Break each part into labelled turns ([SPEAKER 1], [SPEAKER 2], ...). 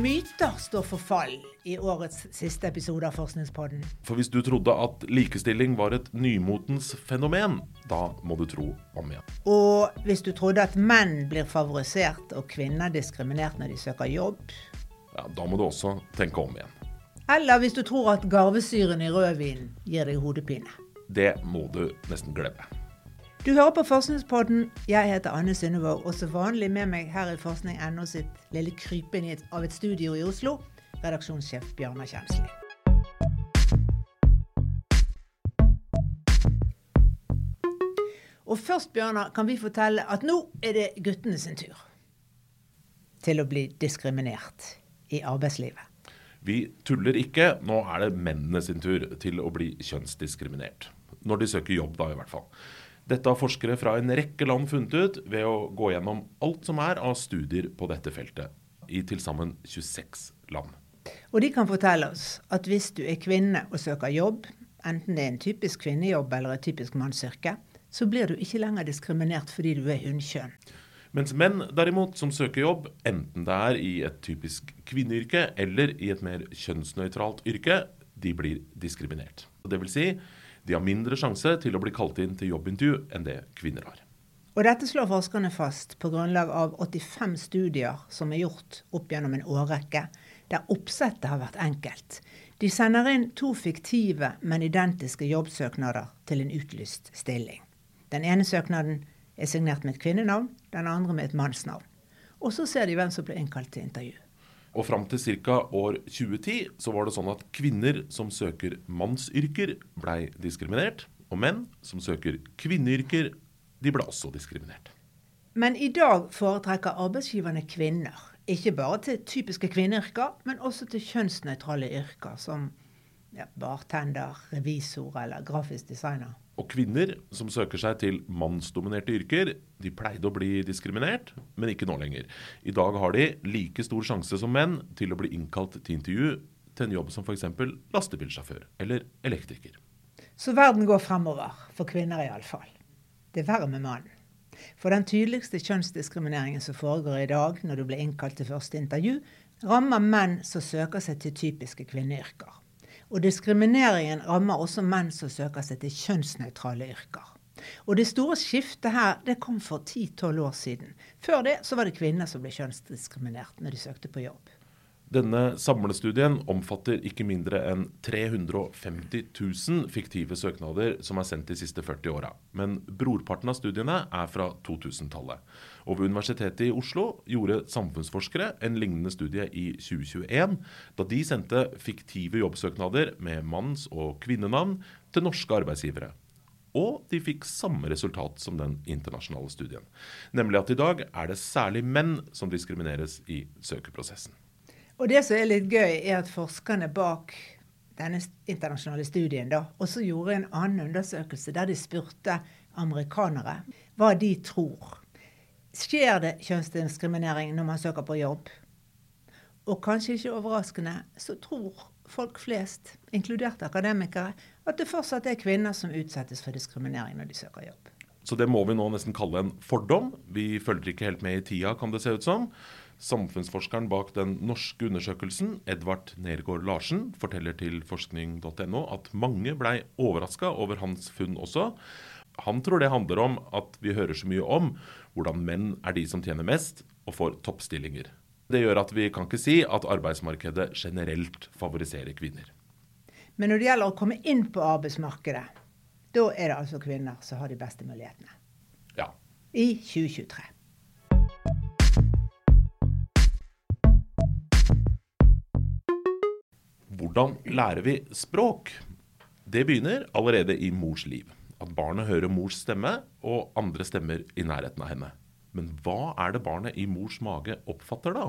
[SPEAKER 1] myter står for fall i årets siste episode av Forskningspodden.
[SPEAKER 2] For hvis du trodde at likestilling var et nymotens fenomen, da må du tro om igjen.
[SPEAKER 1] Og hvis du trodde at menn blir favorisert og kvinner diskriminert når de søker jobb.
[SPEAKER 2] Ja, Da må du også tenke om igjen.
[SPEAKER 1] Eller hvis du tror at garvesyren i rødvin gir deg hodepine.
[SPEAKER 2] Det må du nesten glemme.
[SPEAKER 1] Du hører på Forskningspodden. Jeg heter Anne Synnevåg, og som vanlig med meg her i forskning.no sitt lille krypinn av et studio i Oslo, redaksjonssjef Bjørnar Kjensli. Og først, Bjørnar, kan vi fortelle at nå er det guttene sin tur til å bli diskriminert i arbeidslivet.
[SPEAKER 2] Vi tuller ikke. Nå er det mennene sin tur til å bli kjønnsdiskriminert. Når de søker jobb, da i hvert fall. Dette har forskere fra en rekke land funnet ut ved å gå gjennom alt som er av studier på dette feltet, i til sammen 26 land.
[SPEAKER 1] Og de kan fortelle oss at hvis du er kvinne og søker jobb, enten det er en typisk kvinnejobb eller et typisk mannsyrke, så blir du ikke lenger diskriminert fordi du er hunnkjønn.
[SPEAKER 2] Mens menn derimot som søker jobb, enten det er i et typisk kvinneyrke eller i et mer kjønnsnøytralt yrke, de blir diskriminert. Det vil si, de har mindre sjanse til å bli kalt inn til jobbintervju enn det kvinner har.
[SPEAKER 1] Og dette slår forskerne fast på grunnlag av 85 studier som er gjort opp gjennom en årrekke, der oppsettet har vært enkelt. De sender inn to fiktive, men identiske jobbsøknader til en utlyst stilling. Den ene søknaden er signert med et kvinnenavn, den andre med et mannsnavn. Og så ser de hvem som ble innkalt til intervju.
[SPEAKER 2] Og fram til ca. år 2010 så var det sånn at kvinner som søker mannsyrker, blei diskriminert. Og menn som søker kvinneyrker, de ble også diskriminert.
[SPEAKER 1] Men i dag foretrekker arbeidsgiverne kvinner. Ikke bare til typiske kvinneyrker, men også til kjønnsnøytrale yrker som ja, bartender, revisor eller grafisk designer.
[SPEAKER 2] Og kvinner som søker seg til mannsdominerte yrker, de pleide å bli diskriminert, men ikke nå lenger. I dag har de like stor sjanse som menn til å bli innkalt til intervju til en jobb som f.eks. lastebilsjåfør eller elektriker.
[SPEAKER 1] Så verden går fremover, for kvinner iallfall. Det er verre med mannen. For den tydeligste kjønnsdiskrimineringen som foregår i dag når du blir innkalt til første intervju, rammer menn som søker seg til typiske kvinneyrker. Og diskrimineringen rammer også menn som søker seg til kjønnsnøytrale yrker. Og det store skiftet her det kom for 10-12 år siden. Før det så var det kvinner som ble kjønnsdiskriminert når de søkte på jobb.
[SPEAKER 2] Denne samlestudien omfatter ikke mindre enn 350 000 fiktive søknader som er sendt de siste 40 åra. Men brorparten av studiene er fra 2000-tallet. Og ved Universitetet i Oslo gjorde samfunnsforskere en lignende studie i 2021, da de sendte fiktive jobbsøknader med manns- og kvinnenavn til norske arbeidsgivere. Og de fikk samme resultat som den internasjonale studien. Nemlig at i dag er det særlig menn som diskrimineres i søkeprosessen.
[SPEAKER 1] Og det som er litt gøy, er at forskerne bak denne internasjonale studien da, også gjorde en annen undersøkelse der de spurte amerikanere hva de tror. Skjer det kjønnsdiskriminering når man søker på jobb? Og kanskje ikke overraskende, så tror folk flest, inkludert akademikere, at det fortsatt er kvinner som utsettes for diskriminering når de søker jobb.
[SPEAKER 2] Så det må vi nå nesten kalle en fordom. Vi følger ikke helt med i tida, kan det se ut som. Samfunnsforskeren bak den norske undersøkelsen, Edvard Nergård Larsen, forteller til forskning.no at mange blei overraska over hans funn også. Han tror det handler om at vi hører så mye om hvordan menn er de som tjener mest og får toppstillinger. Det gjør at vi kan ikke si at arbeidsmarkedet generelt favoriserer kvinner.
[SPEAKER 1] Men når det gjelder å komme inn på arbeidsmarkedet, da er det altså kvinner som har de beste mulighetene.
[SPEAKER 2] Ja.
[SPEAKER 1] I 2023.
[SPEAKER 2] Hvordan lærer vi språk? Det begynner allerede i mors liv. At barnet hører mors stemme og andre stemmer i nærheten av henne. Men hva er det barnet i mors mage oppfatter da?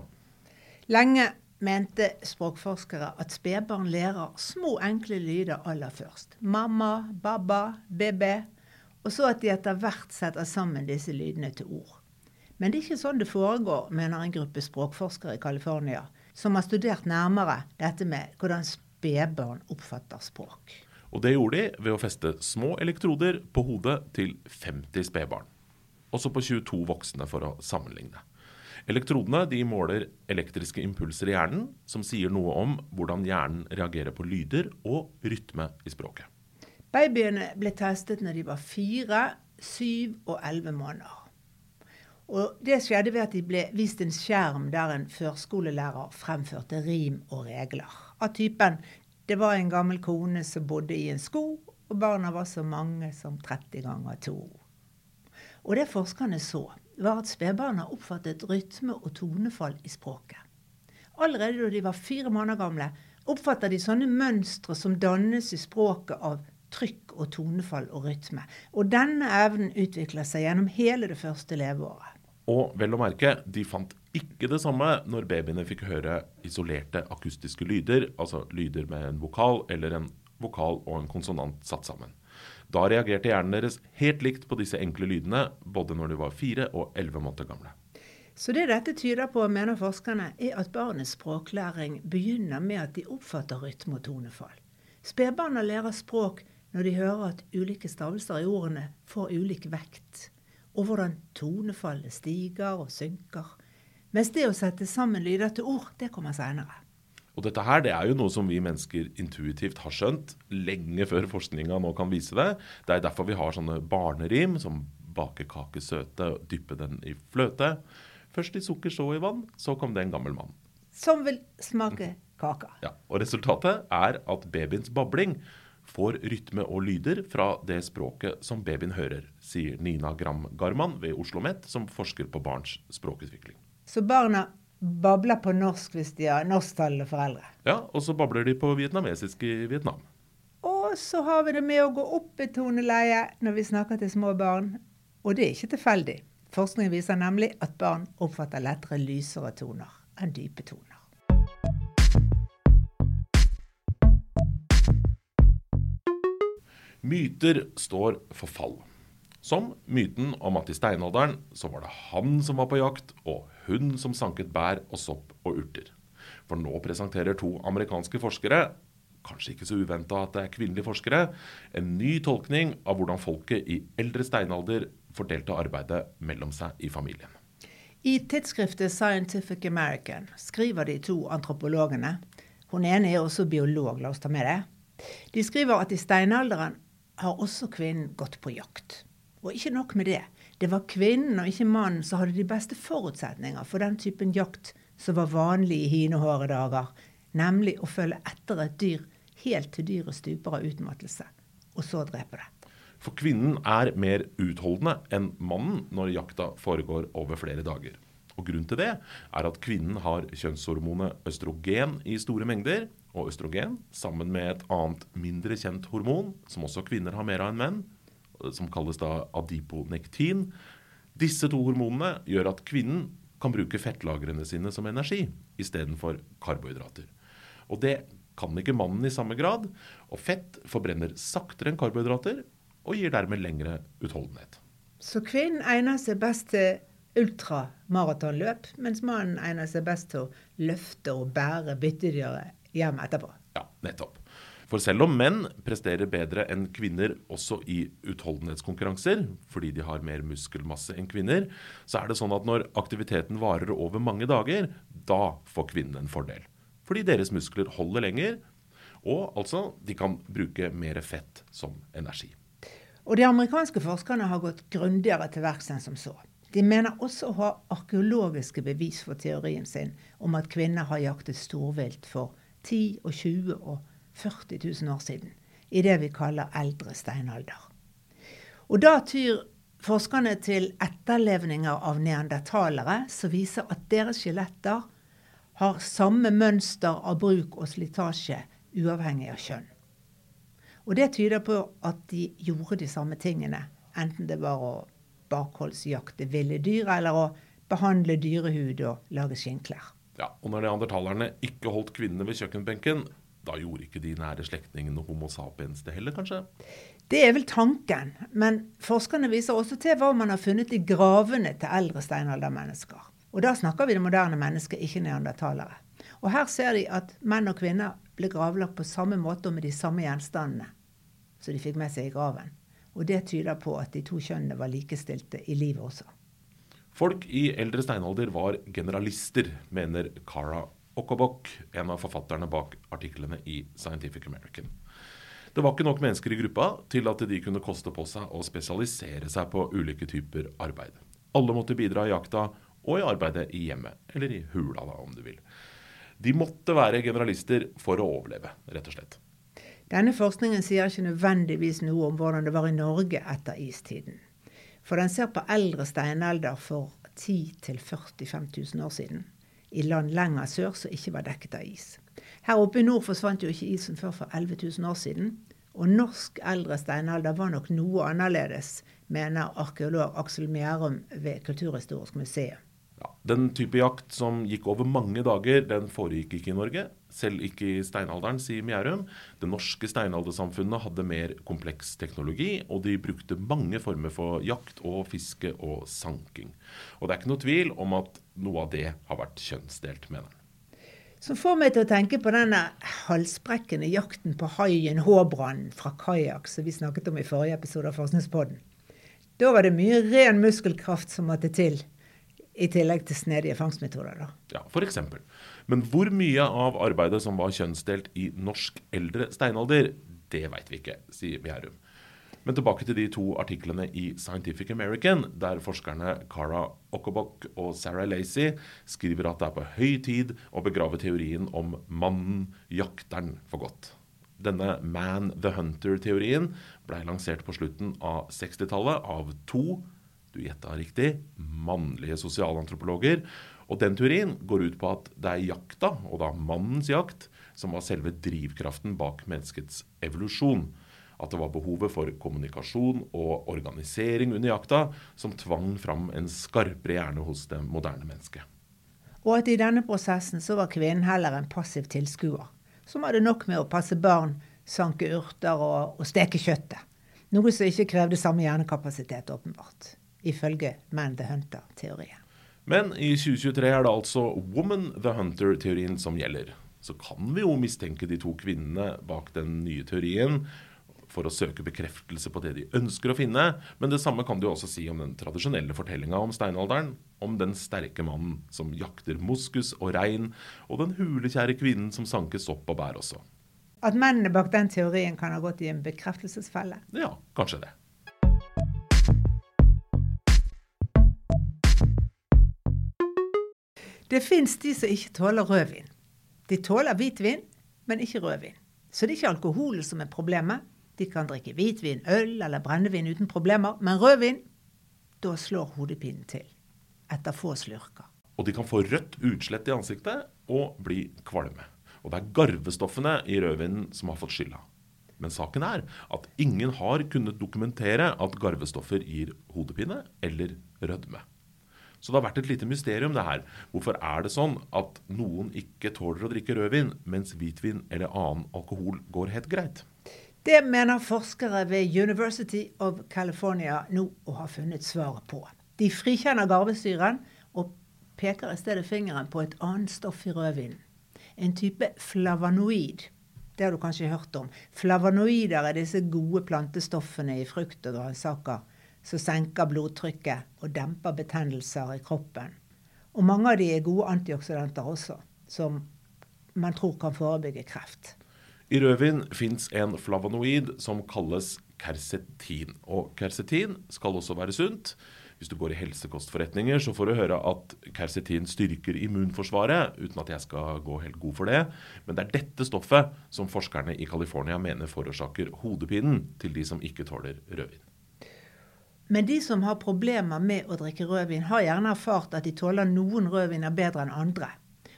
[SPEAKER 1] Lenge mente språkforskere at spedbarn lærer små, enkle lyder aller først. Mamma, baba, bebe. Og så at de etter hvert setter sammen disse lydene til ord. Men det er ikke sånn det foregår, mener en gruppe språkforskere i California som har studert nærmere dette med hvordan spedbarn oppfatter språk.
[SPEAKER 2] Og det gjorde de ved å feste små elektroder på hodet til 50 spedbarn. Også på 22 voksne for å sammenligne. Elektrodene de måler elektriske impulser i hjernen, som sier noe om hvordan hjernen reagerer på lyder og rytme i språket.
[SPEAKER 1] Babyene ble testet når de var fire, syv og elleve måneder. Og Det skjedde ved at de ble vist en skjerm der en førskolelærer fremførte rim og regler. Av typen 'Det var en gammel kone som bodde i en sko, og barna var så mange som 30 ganger to'. Og det forskerne så, var at spedbarna oppfattet rytme og tonefall i språket. Allerede da de var fire måneder gamle, oppfatter de sånne mønstre som dannes i språket av trykk og tonefall og rytme. Og denne evnen utvikler seg gjennom hele det første leveåret.
[SPEAKER 2] Og vel å merke, de fant ikke det samme når babyene fikk høre isolerte akustiske lyder, altså lyder med en vokal eller en vokal og en konsonant satt sammen. Da reagerte hjernen deres helt likt på disse enkle lydene, både når de var fire og elleve måneder gamle.
[SPEAKER 1] Så det dette tyder på, mener forskerne, er at barnets språklæring begynner med at de oppfatter rytme og tonefall. Spedbarna lærer språk når de hører at ulike stavelser i ordene får ulik vekt, og hvordan tonefallet stiger og synker. Mens det å sette sammen lyder til ord, det kommer seinere.
[SPEAKER 2] Og dette her, det er jo noe som vi mennesker intuitivt har skjønt lenge før forskninga nå kan vise det. Det er derfor vi har sånne barnerim som bake kake søte dyppe den i fløte. Først i sukker, så i vann. Så kom det en gammel mann.
[SPEAKER 1] Som vil smake kaka.
[SPEAKER 2] Ja, og Resultatet er at babyens babling får rytme og lyder fra det språket som babyen hører, sier Nina Gram Garman ved Oslo OsloMet, som forsker på barns språkutvikling.
[SPEAKER 1] Så barna babler på norsk hvis de har norsktalende foreldre.
[SPEAKER 2] Ja, og så babler de på vietnamesisk i Vietnam.
[SPEAKER 1] Og så har vi det med å gå opp i toneleie når vi snakker til små barn. Og det er ikke tilfeldig. Forskning viser nemlig at barn oppfatter lettere lysere toner enn dype toner.
[SPEAKER 2] Myter står for fall. Som myten om at i steinalderen så var det han som var på jakt, og hun som sanket bær og sopp og urter. For nå presenterer to amerikanske forskere, kanskje ikke så uventa at det er kvinnelige forskere, en ny tolkning av hvordan folket i eldre steinalder fordelte arbeidet mellom seg i familien.
[SPEAKER 1] I tidsskriftet Scientific American skriver de to antropologene Hun ene er også biolog, la oss ta med det. De skriver at i steinalderen har også kvinnen gått på jakt. Og ikke nok med det. Det var kvinnen og ikke mannen som hadde de beste forutsetninger for den typen jakt som var vanlig i hinehåre dager, nemlig å følge etter et dyr helt til dyret stuper av utmattelse, og så drepe det.
[SPEAKER 2] For kvinnen er mer utholdende enn mannen når jakta foregår over flere dager. Og Grunnen til det er at kvinnen har kjønnshormonet østrogen i store mengder. Og østrogen, sammen med et annet mindre kjent hormon, som også kvinner har mer av enn menn, som kalles da adiponektin. Disse to hormonene gjør at kvinnen kan bruke fettlagrene sine som energi istedenfor karbohydrater. Og det kan ikke mannen i samme grad. Og fett forbrenner saktere enn karbohydrater og gir dermed lengre utholdenhet.
[SPEAKER 1] Så kvinnen egner seg best til ultramaratonløp, mens mannen egner seg best til å løfte og bære byttedyret hjem etterpå?
[SPEAKER 2] Ja, nettopp. For selv om menn presterer bedre enn kvinner også i utholdenhetskonkurranser, fordi de har mer muskelmasse enn kvinner, så er det sånn at når aktiviteten varer over mange dager, da får kvinnen en fordel. Fordi deres muskler holder lenger, og altså de kan bruke mer fett som energi.
[SPEAKER 1] Og De amerikanske forskerne har gått grundigere til verks enn som så. De mener også å ha arkeologiske bevis for teorien sin om at kvinner har jaktet storvilt for 10 og 20 og 40 000 år siden, i det vi kaller eldre steinalder. Og da tyr forskerne til etterlevninger av neandertalere som viser at deres skjeletter har samme mønster av bruk og slitasje uavhengig av kjønn. Og det tyder på at de gjorde de samme tingene, enten det var å bakholdsjakte ville dyr eller å behandle dyrehud og lage skinnklær.
[SPEAKER 2] Ja, og når neandertalerne ikke holdt kvinnene ved kjøkkenbenken, da gjorde ikke de nære slektningene Homo sapiens det heller, kanskje?
[SPEAKER 1] Det er vel tanken. Men forskerne viser også til hva man har funnet i gravene til eldre steinaldermennesker. Og da snakker vi det moderne mennesket, ikke neandertalere. Og her ser de at menn og kvinner ble gravlagt på samme måte og med de samme gjenstandene som de fikk med seg i graven. Og det tyder på at de to kjønnene var likestilte i livet også.
[SPEAKER 2] Folk i eldre steinalder var generalister, mener Cara Okobok, en av forfatterne bak artiklene i Scientific American. Det var ikke nok mennesker i gruppa til at de kunne koste på seg å spesialisere seg på ulike typer arbeid. Alle måtte bidra i jakta og i arbeidet i hjemmet, eller i hula, da, om du vil. De måtte være generalister for å overleve, rett og slett.
[SPEAKER 1] Denne forskningen sier ikke nødvendigvis noe om hvordan det var i Norge etter istiden. For den ser på eldre steinalder for 10 000-45 000 år siden. I land lenger sør som ikke var dekket av is. Her oppe i nord forsvant jo ikke isen før for 11 000 år siden. Og norsk eldre steinalder var nok noe annerledes, mener arkeolog Aksel Mjærum ved Kulturhistorisk museum.
[SPEAKER 2] Ja, den type jakt som gikk over mange dager, den foregikk ikke i Norge. Selv ikke i steinalderen, sier Mjærum. Det norske steinaldersamfunnet hadde mer kompleks teknologi, og de brukte mange former for jakt og fiske og sanking. Og det er ikke noe tvil om at noe av det har vært kjønnsdelt, mener han.
[SPEAKER 1] Som får meg til å tenke på denne halsbrekkende jakten på haien Håbrand fra kajakk som vi snakket om i forrige episode av Forskningspodden. Da var det mye ren muskelkraft som måtte til i tillegg til snedige fangstmetoder. da.
[SPEAKER 2] Ja, eksempel. Men hvor mye av arbeidet som var kjønnsdelt i norsk eldre steinalder, det veit vi ikke, sier Bjærum. Men tilbake til de to artiklene i Scientific American, der forskerne Cara Okobok og Sarah Lacey skriver at det er på høy tid å begrave teorien om mannen, jakteren, for godt. Denne man the hunter-teorien ble lansert på slutten av 60-tallet av to du gjetta riktig, mannlige sosialantropologer. Og den teorien går ut på at det er jakta, og da mannens jakt, som var selve drivkraften bak menneskets evolusjon. At det var behovet for kommunikasjon og organisering under jakta som tvang fram en skarpere hjerne hos det moderne mennesket.
[SPEAKER 1] Og at i denne prosessen så var kvinnen heller en passiv tilskuer, som hadde nok med å passe barn, sanke urter og, og steke kjøttet. Noe som ikke krevde samme hjernekapasitet, åpenbart ifølge Man the Hunter-teorien.
[SPEAKER 2] Men i 2023 er det altså Woman the Hunter-teorien som gjelder. Så kan vi jo mistenke de to kvinnene bak den nye teorien for å søke bekreftelse på det de ønsker å finne. Men det samme kan du også si om den tradisjonelle fortellinga om steinalderen. Om den sterke mannen som jakter moskus og rein, og den hulekjære kvinnen som sankes opp og bær også.
[SPEAKER 1] At mennene bak den teorien kan ha gått i en bekreftelsesfelle?
[SPEAKER 2] Ja, kanskje det.
[SPEAKER 1] Det fins de som ikke tåler rødvin. De tåler hvitvin, men ikke rødvin. Så det er ikke alkoholen som er problemet. De kan drikke hvitvin, øl eller brennevin uten problemer, men rødvin, da slår hodepinen til. Etter få slurker.
[SPEAKER 2] Og de kan få rødt utslett i ansiktet og bli kvalme. Og det er garvestoffene i rødvinen som har fått skylda. Men saken er at ingen har kunnet dokumentere at garvestoffer gir hodepine eller rødme. Så det har vært et lite mysterium, det her. Hvorfor er det sånn at noen ikke tåler å drikke rødvin, mens hvitvin eller annen alkohol går helt greit?
[SPEAKER 1] Det mener forskere ved University of California nå å ha funnet svaret på. De frikjenner garvesyren og peker i stedet fingeren på et annet stoff i rødvinen. En type flavanoid. Det har du kanskje hørt om. Flavanoider er disse gode plantestoffene i frukt og grønnsaker som senker blodtrykket og demper betennelser i kroppen. Og mange av de er gode antioksidanter også, som man tror kan forebygge kreft.
[SPEAKER 2] I rødvin fins en flavonoid som kalles kersetin. Og kersetin skal også være sunt. Hvis du går i helsekostforretninger, så får du høre at kersetin styrker immunforsvaret, uten at jeg skal gå helt god for det. Men det er dette stoffet som forskerne i California mener forårsaker hodepinen til de som ikke tåler rødvin.
[SPEAKER 1] Men de som har problemer med å drikke rødvin, har gjerne erfart at de tåler noen rødviner bedre enn andre.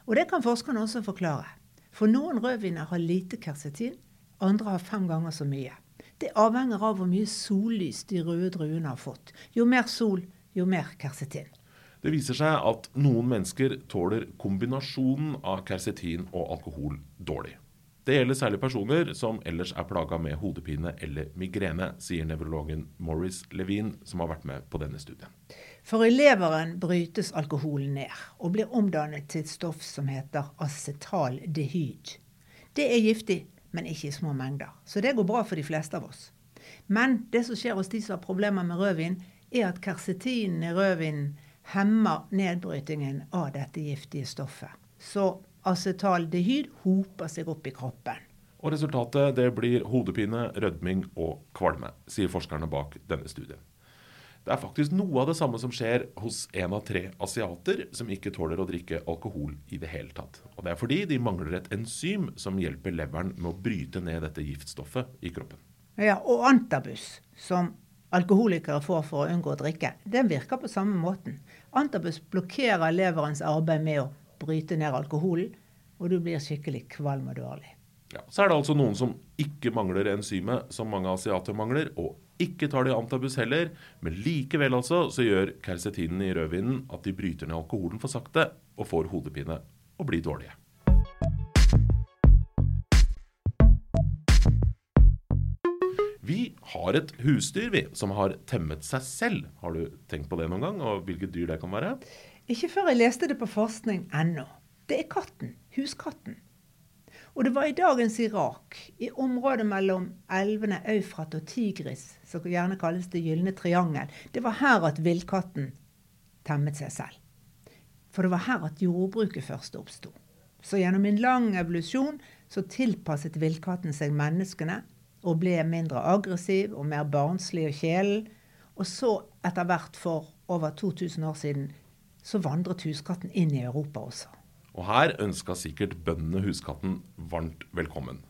[SPEAKER 1] Og det kan forskerne også forklare. For noen rødviner har lite kersetin, andre har fem ganger så mye. Det avhenger av hvor mye sollys de røde druene har fått. Jo mer sol, jo mer kersetin.
[SPEAKER 2] Det viser seg at noen mennesker tåler kombinasjonen av kersetin og alkohol dårlig. Det gjelder særlig personer som ellers er plaga med hodepine eller migrene, sier nevrologen Morris Levin, som har vært med på denne studien.
[SPEAKER 1] For i leveren brytes alkoholen ned og blir omdannet til et stoff som heter acetaldehyd. Det er giftig, men ikke i små mengder, så det går bra for de fleste av oss. Men det som skjer hos de som har problemer med rødvin, er at kersetinen i rødvinen hemmer nedbrytingen av dette giftige stoffet. Så acetaldehyd hoper seg opp i kroppen.
[SPEAKER 2] Og resultatet det blir hodepine, rødming og kvalme, sier forskerne bak denne studien. Det er faktisk noe av det samme som skjer hos en av tre asiater som ikke tåler å drikke alkohol i det hele tatt. Og det er fordi de mangler et enzym som hjelper leveren med å bryte ned dette giftstoffet i kroppen.
[SPEAKER 1] Ja, Og antabus, som alkoholikere får for å unngå å drikke, den virker på samme måten. Antabus blokkerer leverens arbeid med å bryte ned alkoholen, og du blir skikkelig kvalm og dårlig.
[SPEAKER 2] Ja, så er det altså noen som ikke mangler enzymet som mange asiater mangler, og ikke tar de antabus heller, men likevel altså så gjør kersetinen i rødvinen at de bryter ned alkoholen for sakte og får hodepine og blir dårlige. Vi har et husdyr vi, som har temmet seg selv. Har du tenkt på det noen gang, og hvilket dyr det kan være?
[SPEAKER 1] Ikke før jeg leste det på forskning ennå. Det er katten. Huskatten. Og det var i dagens Irak, i området mellom elvene Eufrat og Tigris, som gjerne kalles Det gylne triangel, det var her at villkatten temmet seg selv. For det var her at jordbruket først oppsto. Så gjennom en lang evolusjon så tilpasset villkatten seg menneskene og ble mindre aggressiv og mer barnslig og kjælen. Og så, etter hvert for over 2000 år siden, så vandret huskatten inn i Europa også.
[SPEAKER 2] Og her ønska sikkert bøndene huskatten varmt velkommen.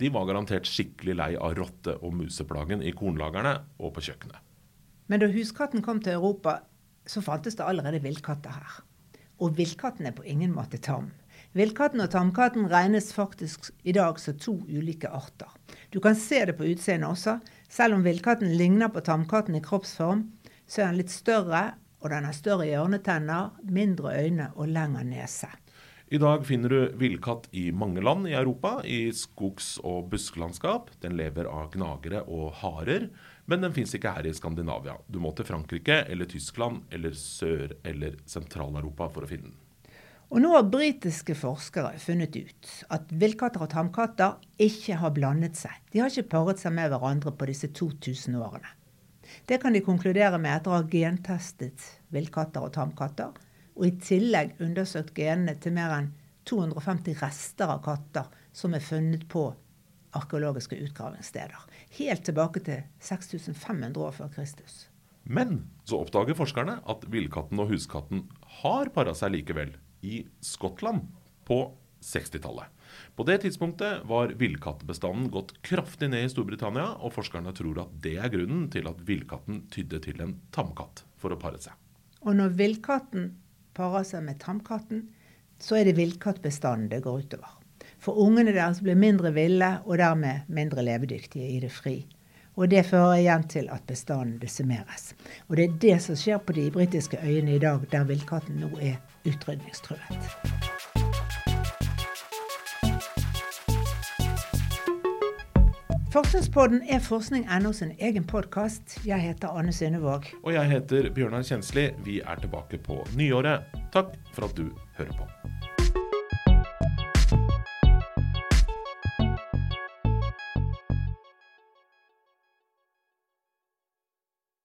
[SPEAKER 2] De var garantert skikkelig lei av rotte- og museplagen i kornlagerne og på kjøkkenet.
[SPEAKER 1] Men da huskatten kom til Europa, så fantes det allerede villkatter her. Og villkatten er på ingen måte tam. Villkatten og tamkatten regnes faktisk i dag som to ulike arter. Du kan se det på utseendet også. Selv om villkatten ligner på tamkatten i kroppsform, så er den litt større, og den har større hjørnetenner, mindre øyne og lengre nese.
[SPEAKER 2] I dag finner du villkatt i mange land i Europa, i skogs- og busklandskap. Den lever av gnagere og harer, men den fins ikke her i Skandinavia. Du må til Frankrike eller Tyskland eller Sør- eller Sentral-Europa for å finne den.
[SPEAKER 1] Og nå har britiske forskere funnet ut at villkatter og tamkatter ikke har blandet seg. De har ikke paret seg med hverandre på disse 2000 årene. Det kan de konkludere med etter å ha gentestet villkatter og tamkatter og i tillegg undersøkt genene til mer enn 250 rester av katter som er funnet på arkeologiske utgravingssteder. Helt tilbake til 6500 år før Kristus.
[SPEAKER 2] Men så oppdager forskerne at villkatten og huskatten har para seg likevel, i Skottland på 60-tallet. På det tidspunktet var villkattbestanden gått kraftig ned i Storbritannia, og forskerne tror at det er grunnen til at villkatten tydde til en tamkatt for å pare seg.
[SPEAKER 1] Og når villkatten parer seg med tamkatten, så er det villkattbestanden det går utover. For ungene deres blir mindre ville og dermed mindre levedyktige i det fri. Og det fører igjen til at bestanden desimeres. Og det er det som skjer på de britiske øyene i dag, der villkatten nå er utrydningstruet. Forskningspodden er forskning.no sin egen podkast. Jeg heter Anne Synnevåg.
[SPEAKER 2] Og jeg heter Bjørnar Kjensli. Vi er tilbake på nyåret. Takk for at du hører på.